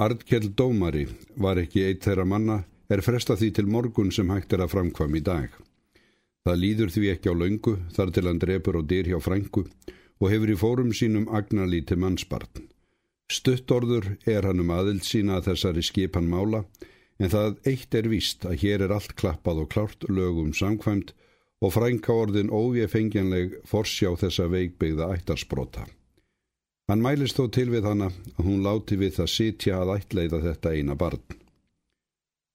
Arnkjell Dómari var ekki eitt þeirra manna er fresta því til morgun sem hægt er að framkvam í dag. Það líður því ekki á laungu þar til hann drefur og dyr hjá frængu og hefur í fórum sínum agnalíti mannsbarn. Stuttorður er hann um aðild sína að þessari skipan mála en það eitt er víst að hér er allt klappað og klárt lögum samkvæmt og frænka orðin óvjefengjanleg forsjá þessa veikbyggða ættarsbrota. Hann mælist þó til við hana að hún láti við það sitja að ætleiða þetta eina barn.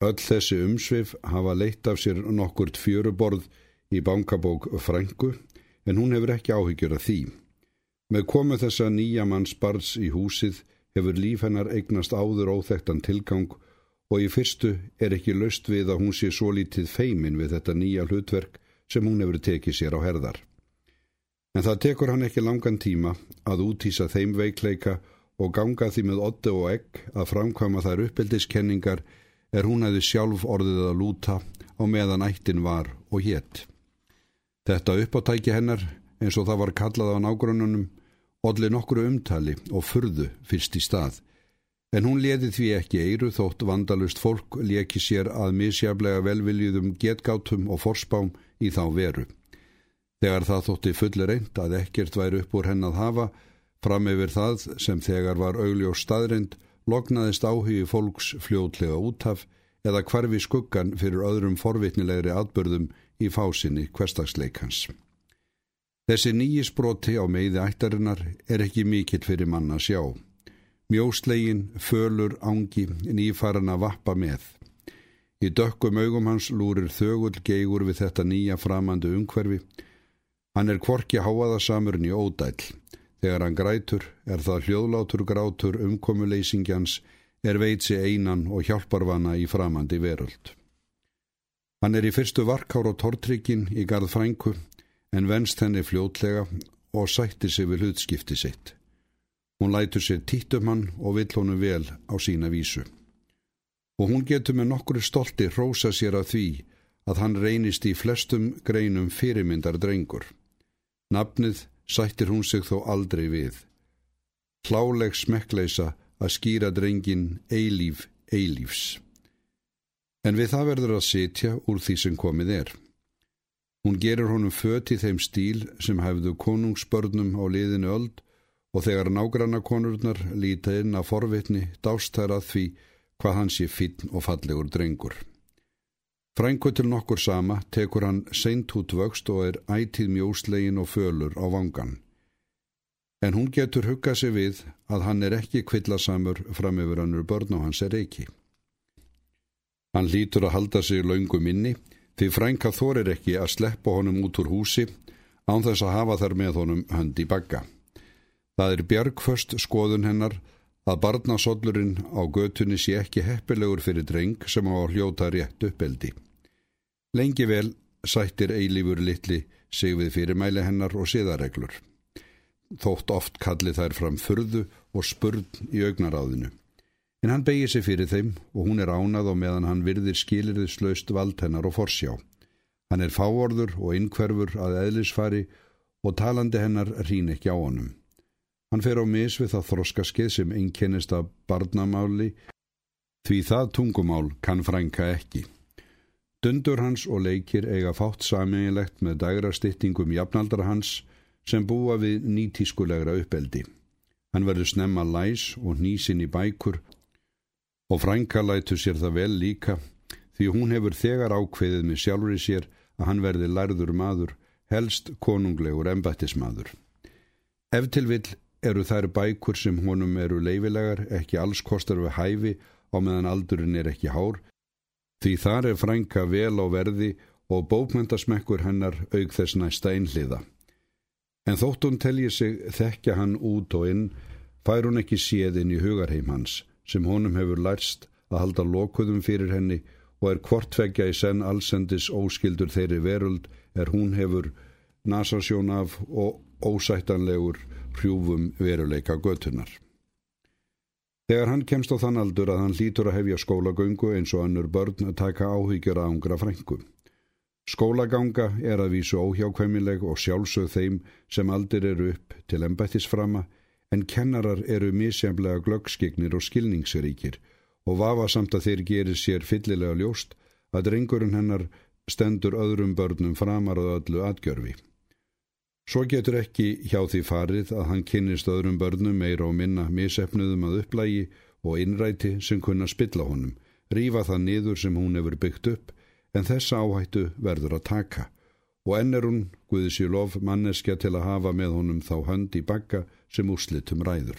Öll þessi umsvið hafa leitt af sér nokkurt fjöruborð í bankabók frængu en hún hefur ekki áhyggjur af því. Með komu þessa nýja manns barns í húsið hefur líf hennar eignast áður óþektan tilgang og í fyrstu er ekki löst við að hún sé svo lítið feimin við þetta nýja hlutverk sem hún hefur tekið sér á herðar. En það tekur hann ekki langan tíma að útýsa þeim veikleika og ganga því með oddi og egg að framkvama þær uppeldiskenningar er hún hefði sjálf orðið að lúta á meðan ættin var og hétt. Þetta uppáttæki hennar eins og það var kallað á nágrununum odli nokkru umtali og furðu fyrst í stað. En hún leði því ekki eiru þótt vandalust fólk leki sér að misjaflega velviljuðum getgátum og forspám í þá veru. Þegar það þótti fullir reynd að ekkert væri upp úr henn að hafa, fram yfir það sem þegar var augljós staðrind, loknaðist áhugi fólks fljótlega útaf eða hvarfi skuggan fyrir öðrum forvitnilegri atbörðum í fásinni hverstagsleikans. Þessi nýjisbroti á meiði ættarinnar er ekki mikill fyrir manna sjá. Mjóslegin, fölur, ángi, nýfaran að vappa með. Í dökkum augum hans lúrir þögull geigur við þetta nýja framandu umhverfi Hann er kvorki háaðasamurinn í ódæl. Þegar hann grætur er það hljóðlátur grátur umkomuleysingjans er veitsi einan og hjálparvana í framandi veröld. Hann er í fyrstu varkár og tortrykkin í garð frængu en venst henni fljótlega og sættir sig við hlutskipti sitt. Hún lætur sér títum hann og vill honum vel á sína vísu. Og hún getur með nokkru stolti rósa sér af því að hann reynist í flestum greinum fyrirmyndar drengur. Nafnið sættir hún sig þó aldrei við. Hláleg smekkleisa að skýra drengin eilíf eilífs. En við það verður að sitja úr því sem komið er. Hún gerur honum fött í þeim stíl sem hefðu konungsbörnum á liðinu öld og þegar nágranna konurnar líta inn að forvitni dástærað því hvað hans sé finn og fallegur drengur. Frængu til nokkur sama tekur hann seint út vöxt og er ætið mjóslegin og fölur á vangan. En hún getur huggað sig við að hann er ekki kvillasamur fram yfir hannur börn og hans er ekki. Hann lítur að halda sig laungum inni því frænka þorir ekki að sleppa honum út úr húsi án þess að hafa þar með honum hönd í bagga. Það er bjargföst skoðun hennar að barnasollurinn á götunni sé ekki heppilegur fyrir dreng sem á hljóta rétt uppeldi. Lengi vel sættir eilífur litli sig við fyrirmæli hennar og siðareglur. Þótt oft kalli þær fram fyrðu og spurn í augnaráðinu. En hann begir sig fyrir þeim og hún er ánað og meðan hann virðir skilirðislaust vald hennar og forsjá. Hann er fáorður og innkverfur að eðlisfari og talandi hennar rín ekki á honum. Hann fer á mis við það þroskaskeið sem einkennist af barnamáli því það tungumál kann frænka ekki. Dundur hans og leikir eiga fátt saminlegt með dagrastýttingum jafnaldra hans sem búa við nýtískulegra uppeldi. Hann verður snemma læs og nýsin í bækur og frænka lætu sér það vel líka því hún hefur þegar ákveðið með sjálfur í sér að hann verði lærður maður, helst konunglegur embættismadur. Ef til vill eru þær bækur sem honum eru leifilegar ekki alls kostar við hæfi á meðan aldurinn er ekki hár Því þar er frænka vel á verði og bókmyndasmekkur hennar auk þess næsta einhliða. En þótt hún telji sig þekkja hann út og inn, fær hún ekki séðinn í hugarheim hans, sem honum hefur lærst að halda lokuðum fyrir henni og er kvortveggja í senn allsendis óskildur þeirri veröld er hún hefur nasasjón af og ósættanlegur hrjúfum veruleika götunar. Þegar hann kemst á þann aldur að hann lítur að hefja skólagöngu eins og annur börn að taka áhyggjur að ángra frængu. Skólaganga er að vísu óhjákvæmileg og sjálfsög þeim sem aldir eru upp til embættisframa en kennarar eru misjæmlega glöggskignir og skilningsríkir og vafa samt að þeir gerir sér fyllilega ljóst að drengurinn hennar stendur öðrum börnum framar að öllu atgjörfi. Svo getur ekki hjá því farið að hann kynnist öðrum börnum meira og minna misefnuðum að upplægi og innræti sem kunna spilla honum, rífa það niður sem hún hefur byggt upp, en þessa áhættu verður að taka og enn er hún, Guðisjú lof, manneskja til að hafa með honum þá hönd í bakka sem úslitum ræður.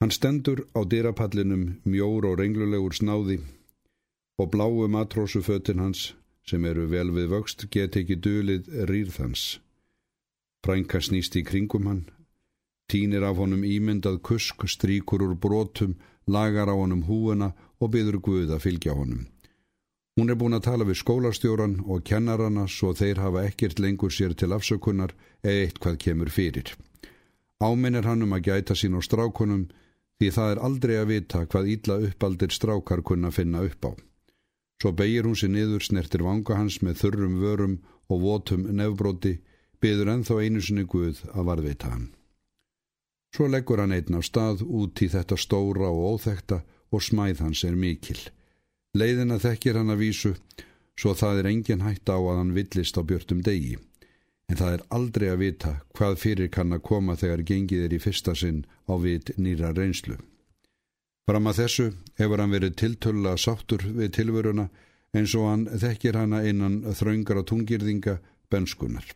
Hann stendur á dyrapallinum mjór og renglulegur snáði og bláu matrósufötin hans sem eru vel við vöxt get ekki dölið rýrðans. Frænka snýst í kringum hann, tínir af honum ímyndað kusk, stríkur úr brotum, lagar á honum húuna og byður Guð að fylgja honum. Hún er búin að tala við skólastjóran og kennarana svo þeir hafa ekkert lengur sér til afsökunar eða eitt hvað kemur fyrir. Áminnir hann um að gæta sín á strákunum því það er aldrei að vita hvað ítla uppaldir strákar kunna finna upp á. Svo beigir hún sér niður snertir vanga hans með þurrum vörum og votum nefbróti, byður enþá einu sinni Guð að varðveita hann. Svo leggur hann einn á stað út í þetta stóra og óþekta og smæð hans er mikil. Leiðina þekkir hann að vísu svo það er engin hætt á að hann villist á björtum degi. En það er aldrei að vita hvað fyrir kann að koma þegar gengið er í fyrsta sinn á vit nýra reynslu. Fram að þessu hefur hann verið tiltölla sáttur við tilveruna eins og hann þekkir hana innan þraungar á tungirðinga benskunar.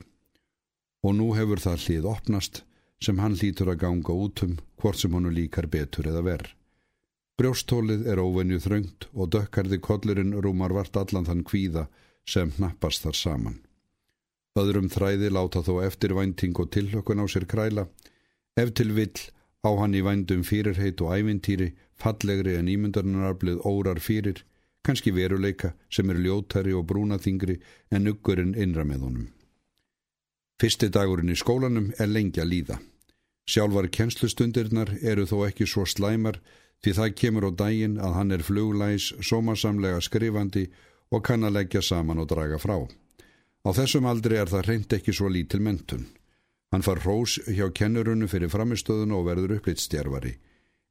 Og nú hefur það hlið opnast sem hann lítur að ganga útum hvort sem hannu líkar betur eða verð. Brjóstólið er óvenju þröngt og dökkarði kollurinn rúmar vart allan þann kvíða sem hnappast þar saman. Öðrum þræði láta þó eftir vænting og tillökun á sér kræla. Ef til vill á hann í vændum fyrirheit og ævintýri, fallegri en ímyndarnarblið órar fyrir, kannski veruleika sem er ljótari og brúnaþingri en uggurinn innra með honum. Fyrsti dagurinn í skólanum er lengja líða. Sjálfar kennslustundirnar eru þó ekki svo slæmar Því það kemur á daginn að hann er fluglæs, sómasamlega skrifandi og kann að leggja saman og draga frá. Á þessum aldri er það reynd ekki svo lítil mentun. Hann far hrós hjá kennurunu fyrir framistöðun og verður upplitt stjærvari.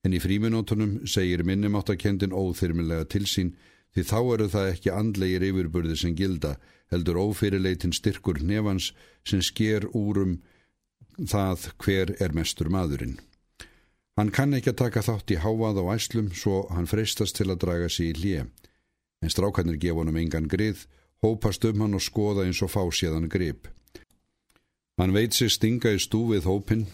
En í fríminótonum segir minnumáttakendin óþyrmilega til sín því þá eru það ekki andlegir yfirburði sem gilda heldur ófyrirleitin styrkur nefans sem sker úrum það hver er mestur maðurinn. Hann kann ekki að taka þátt í háað á æslum svo hann freistast til að draga sig í hlje. En strákarnir gefa honum engan grið, hópast um hann og skoða eins og fá séðan grip. Hann veit sig stinga í stúfið hópin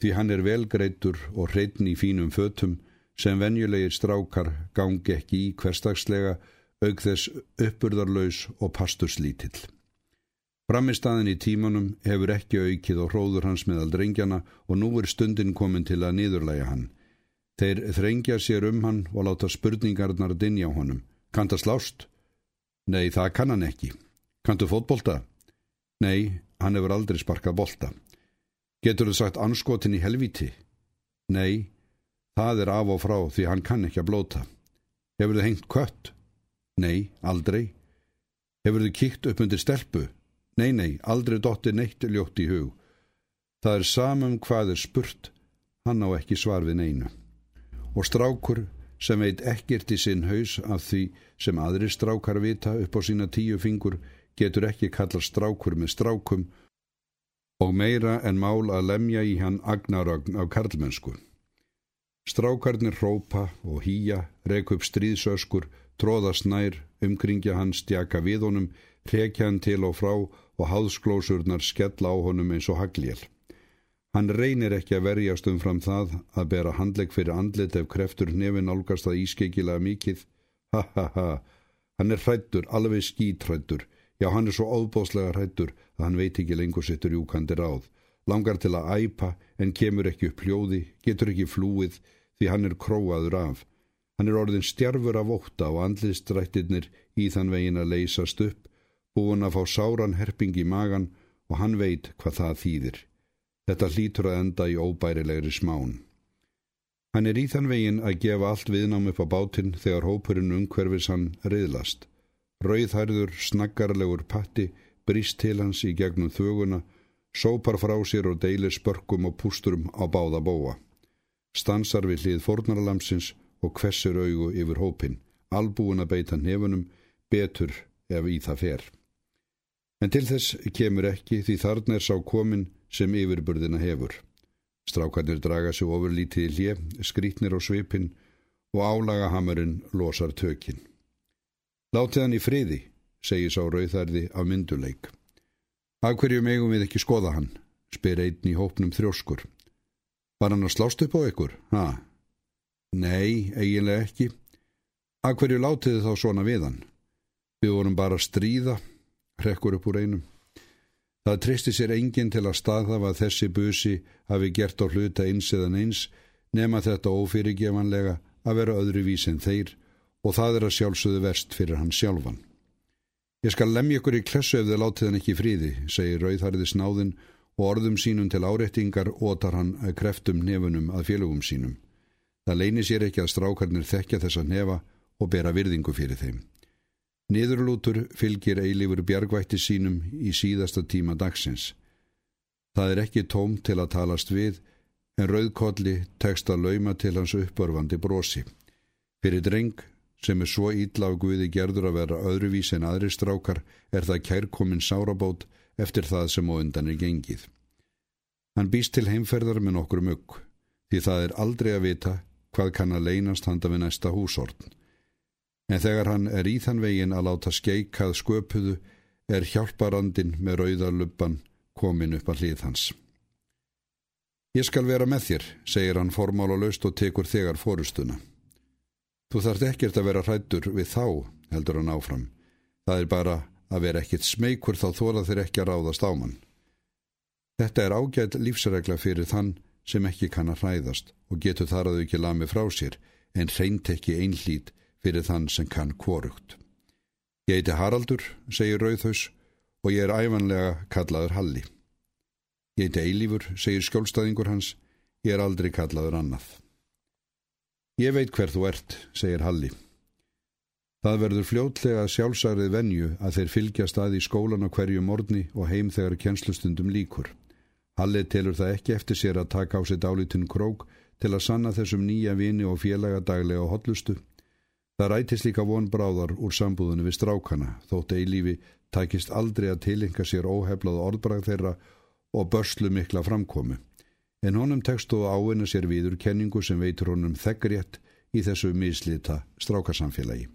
því hann er velgreitur og hreitn í fínum fötum sem venjulegir strákar gangi ekki í hverstagslega auk þess uppurðarlaus og pasturslítill. Framistaðin í tímanum hefur ekki aukið og hróður hans meðal drengjana og nú er stundin komin til að niðurlæga hann. Þeir þrengja sér um hann og láta spurningarnar dinja honum. Kanta slást? Nei, það kann hann ekki. Kantu fótbolta? Nei, hann hefur aldrei sparkað bolta. Getur þú sagt anskotin í helviti? Nei, það er af og frá því hann kann ekki að blóta. Hefur þú hengt kött? Nei, aldrei. Hefur þú kíkt upp undir stelpu? Nei, nei, aldrei dotti neitt ljótt í hug. Það er samum hvað er spurt, hann á ekki svar við neinu. Og strákur sem veit ekkert í sinn haus af því sem aðri strákar vita upp á sína tíu fingur getur ekki kalla strákur með strákum og meira en mál að lemja í hann agnarögn af karlmennsku. Strákarnir hrópa og hýja, rek upp stríðsöskur, tróða snær, umkringja hans, stjaka við honum, rekja hann til og frá og háðsklósurnar skella á honum eins og hagljél. Hann reynir ekki að verjast um fram það að bera handlegg fyrir andlit ef kreftur nefin álgast að ískekilega mikið. Ha ha ha, hann er hrættur, alveg skítrættur. Já, hann er svo óbóslega hrættur að hann veit ekki lengur sittur júkandi ráð. Langar til að æpa en kemur ekki upp hljóði, getur ekki flúið því hann er króaður af. Hann er orðin stjarfur af óta og andlistrættirnir í þann vegin að leysast upp búin að fá sáran herping í magan og hann veit hvað það þýðir. Þetta hlýtur að enda í óbærilegri smán. Hann er í þann vegin að gefa allt viðnám upp á bátinn þegar hópurinn umhverfis hann riðlast. Rauðhærður, snaggarlegur patti brist til hans í gegnum þöguna, sópar frá sér og deilir spörkum og pústurum á báða bóa. Stansar við hlið fornaralamsins og hvessir augu yfir hópin, albúin að beita nefunum, betur ef í það fer. En til þess kemur ekki því þarna er sá komin sem yfirburðina hefur. Strákarnir draga sig ofurlítið í hlje, skrítnir á svipin og álagahamurinn losar tökin. Látið hann í friði, segir sá rauðarði af mynduleik. Af hverju megum við ekki skoða hann, spyr einn í hópnum þrjóskur. Var hann að slást upp á ykkur, ha? Nei, eiginlega ekki. Af hverju látið þið þá svona við hann? Við vorum bara að stríða, hrekkur upp úr einum. Það tristi sér enginn til að staðhafa að þessi busi hafi gert á hluta eins eðan eins nema þetta ófyrirgevanlega að vera öðru vís en þeir og það er að sjálfsögðu verst fyrir hann sjálfan. Ég skal lemja ykkur í klessu ef þið látið hann ekki fríði, segir Rauðharði snáðin og orðum sínum til árettingar ótar hann kreftum nefunum að félögum sínum. Það leini sér ekki að strákarnir þekkja þessa nefa og bera virðingu fyrir þeim. Niðurlútur fylgir eilífur bjargvætti sínum í síðasta tíma dagsins. Það er ekki tóm til að talast við, en rauðkolli tekst að lauma til hans uppörfandi brosi. Fyrir dreng, sem er svo ítla á Guði gerður að vera öðruvís en aðri strákar, er það kærkomin sárabót eftir það sem á undan er gengið. Hann býst til heimferðar með nokkur mugg, því það er aldrei að vita hvað kann að leynast handa við næsta húsortn en þegar hann er í þann vegin að láta skeikað sköpuðu er hjálparandin með rauðarlubban komin upp að hlið hans. Ég skal vera með þér, segir hann formála löst og tekur þegar fórustuna. Þú þarft ekkert að vera hrættur við þá, heldur hann áfram. Það er bara að vera ekkert smeykur þá þóla þeir ekki að ráðast ámann. Þetta er ágætt lífsregla fyrir þann sem ekki kann að hræðast og getur þar að þau ekki lami frá sér en reynt ekki einhlít fyrir þann sem kann kvorugt. Ég heiti Haraldur, segir Rauðhaus, og ég er æfanlega kallaður Halli. Ég heiti Eilífur, segir skjólstaðingur hans, ég er aldrei kallaður annað. Ég veit hver þú ert, segir Halli. Það verður fljótlega sjálfsærið venju að þeir fylgja stað í skólan á hverju morgni og heim þegar kjenslustundum líkur. Halli telur það ekki eftir sér að taka á sitt álítinn krók til að sanna þessum nýja vini og félaga daglega og hotlustu Það rætist líka von bráðar úr sambúðinu við strákana, þótt eilífi tækist aldrei að tilenga sér óheflað orðbrað þeirra og börslu mikla framkomu. En honum tekstu áina sér viður kenningu sem veitur honum þeggrétt í þessu mislita strákasamfélagi.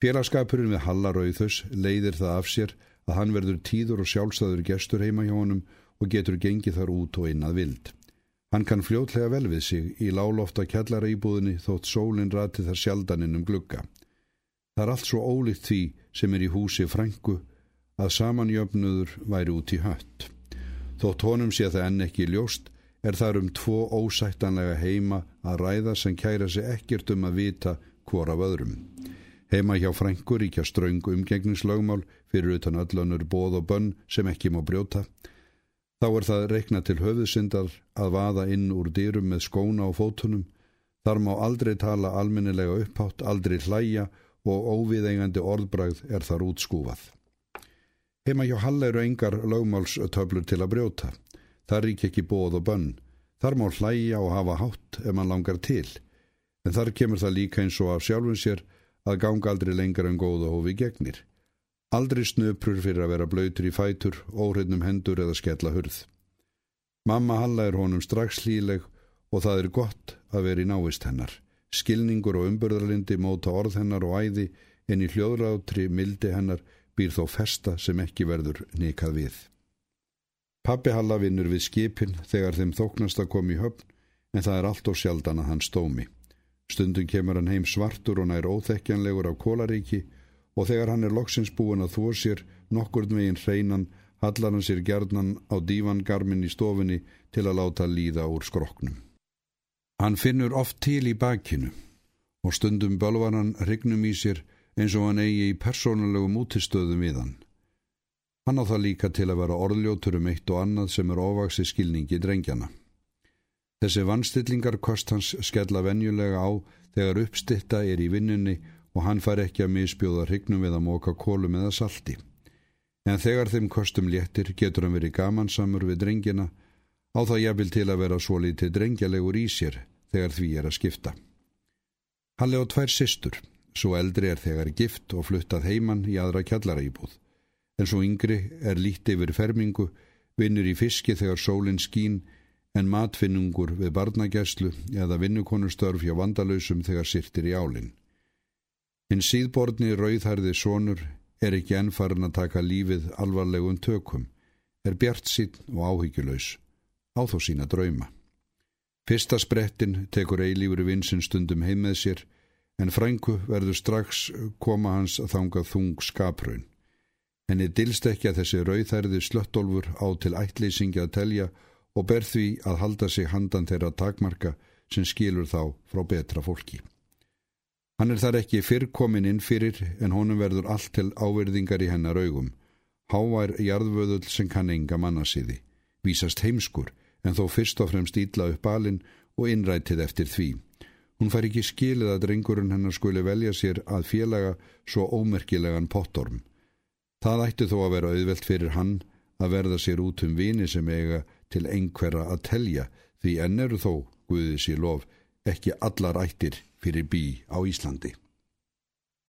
Félagskapurinn við Hallarauðus leiðir það af sér að hann verður tíður og sjálfstæður gestur heima hjá honum og getur gengið þar út og inn að vild. Hann kann fljótlega vel við sig í lálofta kjallara íbúðinni þótt sólinn rati þar sjaldaninn um glugga. Það er allt svo ólíkt því sem er í húsi frængu að samanjöfnuður væri út í hött. Þótt honum sé það enn ekki ljóst er þar um tvo ósættanlega heima að ræða sem kæra sig ekkert um að vita hvora af öðrum. Heima hjá frængur íkja ströngu umgengningslögmál fyrir utan öllunur bóð og bönn sem ekki má brjóta Þá er það reikna til höfuðsyndar að vaða inn úr dýrum með skóna og fótunum. Þar má aldrei tala alminnilega upphátt, aldrei hlæja og óviðengandi orðbragð er þar útskúfað. Heima hjá Hall eru engar lögmálstöflur til að brjóta. Það rík ekki bóð og bönn. Þar má hlæja og hafa hátt ef mann langar til. En þar kemur það líka eins og af sjálfum sér að ganga aldrei lengar en góða hófi gegnir. Aldrei snöprur fyrir að vera blöytur í fætur, óhreitnum hendur eða skella hurð. Mamma Halla er honum strax hlíleg og það er gott að vera í návist hennar. Skilningur og umbörðarlindi móta orð hennar og æði en í hljóðrátri mildi hennar býr þó festa sem ekki verður nikað við. Pappi Halla vinnur við skipin þegar þeim þóknast að koma í höfn en það er allt og sjaldan að hann stómi. Stundum kemur hann heim svartur og nær óþekkjanlegur á kólaríki og þegar hann er loksins búin að þvó sér nokkurn veginn hreinan hallar hann sér gerðnan á dívangarmin í stofinni til að láta líða úr skroknum. Hann finnur oft til í bakinu og stundum bölvar hann hrygnum í sér eins og hann eigi í persónulegum útistöðum við hann. Hann á það líka til að vera orðljótur um eitt og annað sem er ofaksi skilningi drengjana. Þessi vannstillingar kost hans skella venjulega á þegar uppstitta er í vinnunni og hann far ekki að misbjóða hrygnum við að móka kólum eða salti. en þegar þeim kostum léttir getur hann verið gamansamur við drengina á það jafnvel til að vera svo litið drengjalegur í sér þegar því er að skipta. Halli á tvær systur, svo eldri er þegar gift og fluttað heimann í aðra kjallara íbúð, en svo yngri er lítið yfir fermingu, vinnur í fiski þegar sólinn skín, en matfinnungur við barnagæslu eða vinnukonustörf hjá vandalösum þegar sirtir í álinn. Hinn síðborðni rauðhærði sonur er ekki ennfarin að taka lífið alvarlegum tökum, er bjart sín og áhyggjulös, á þó sína drauma. Fyrsta sprettin tekur eilífur vinsinn stundum heim með sér, en frængu verður strax koma hans að þanga þung skapraun. Henni dilst ekki að þessi rauðhærði slöttolfur á til ættlýsingi að telja og ber því að halda sig handan þeirra takmarka sem skilur þá frá betra fólki. Hann er þar ekki fyrr komin inn fyrir en honum verður allt til áverðingar í hennar augum. Hávær jarðvöðull sem kann enga mannasiði. Vísast heimskur en þó fyrst og fremst ítla upp balinn og innrætið eftir því. Hún fær ekki skilið að drengurinn hennar skuli velja sér að félaga svo ómerkilegan pottorm. Það ætti þó að vera auðvelt fyrir hann að verða sér út um vini sem eiga til einhverja að telja því enn eru þó, Guðið sér lof, ekki allar ættir fyrir bí á Íslandi.